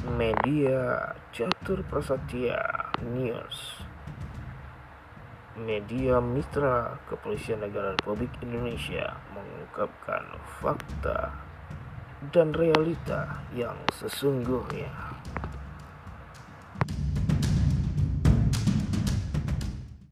Media Catur Prasetya News Media Mitra Kepolisian Negara Republik Indonesia mengungkapkan fakta dan realita yang sesungguhnya.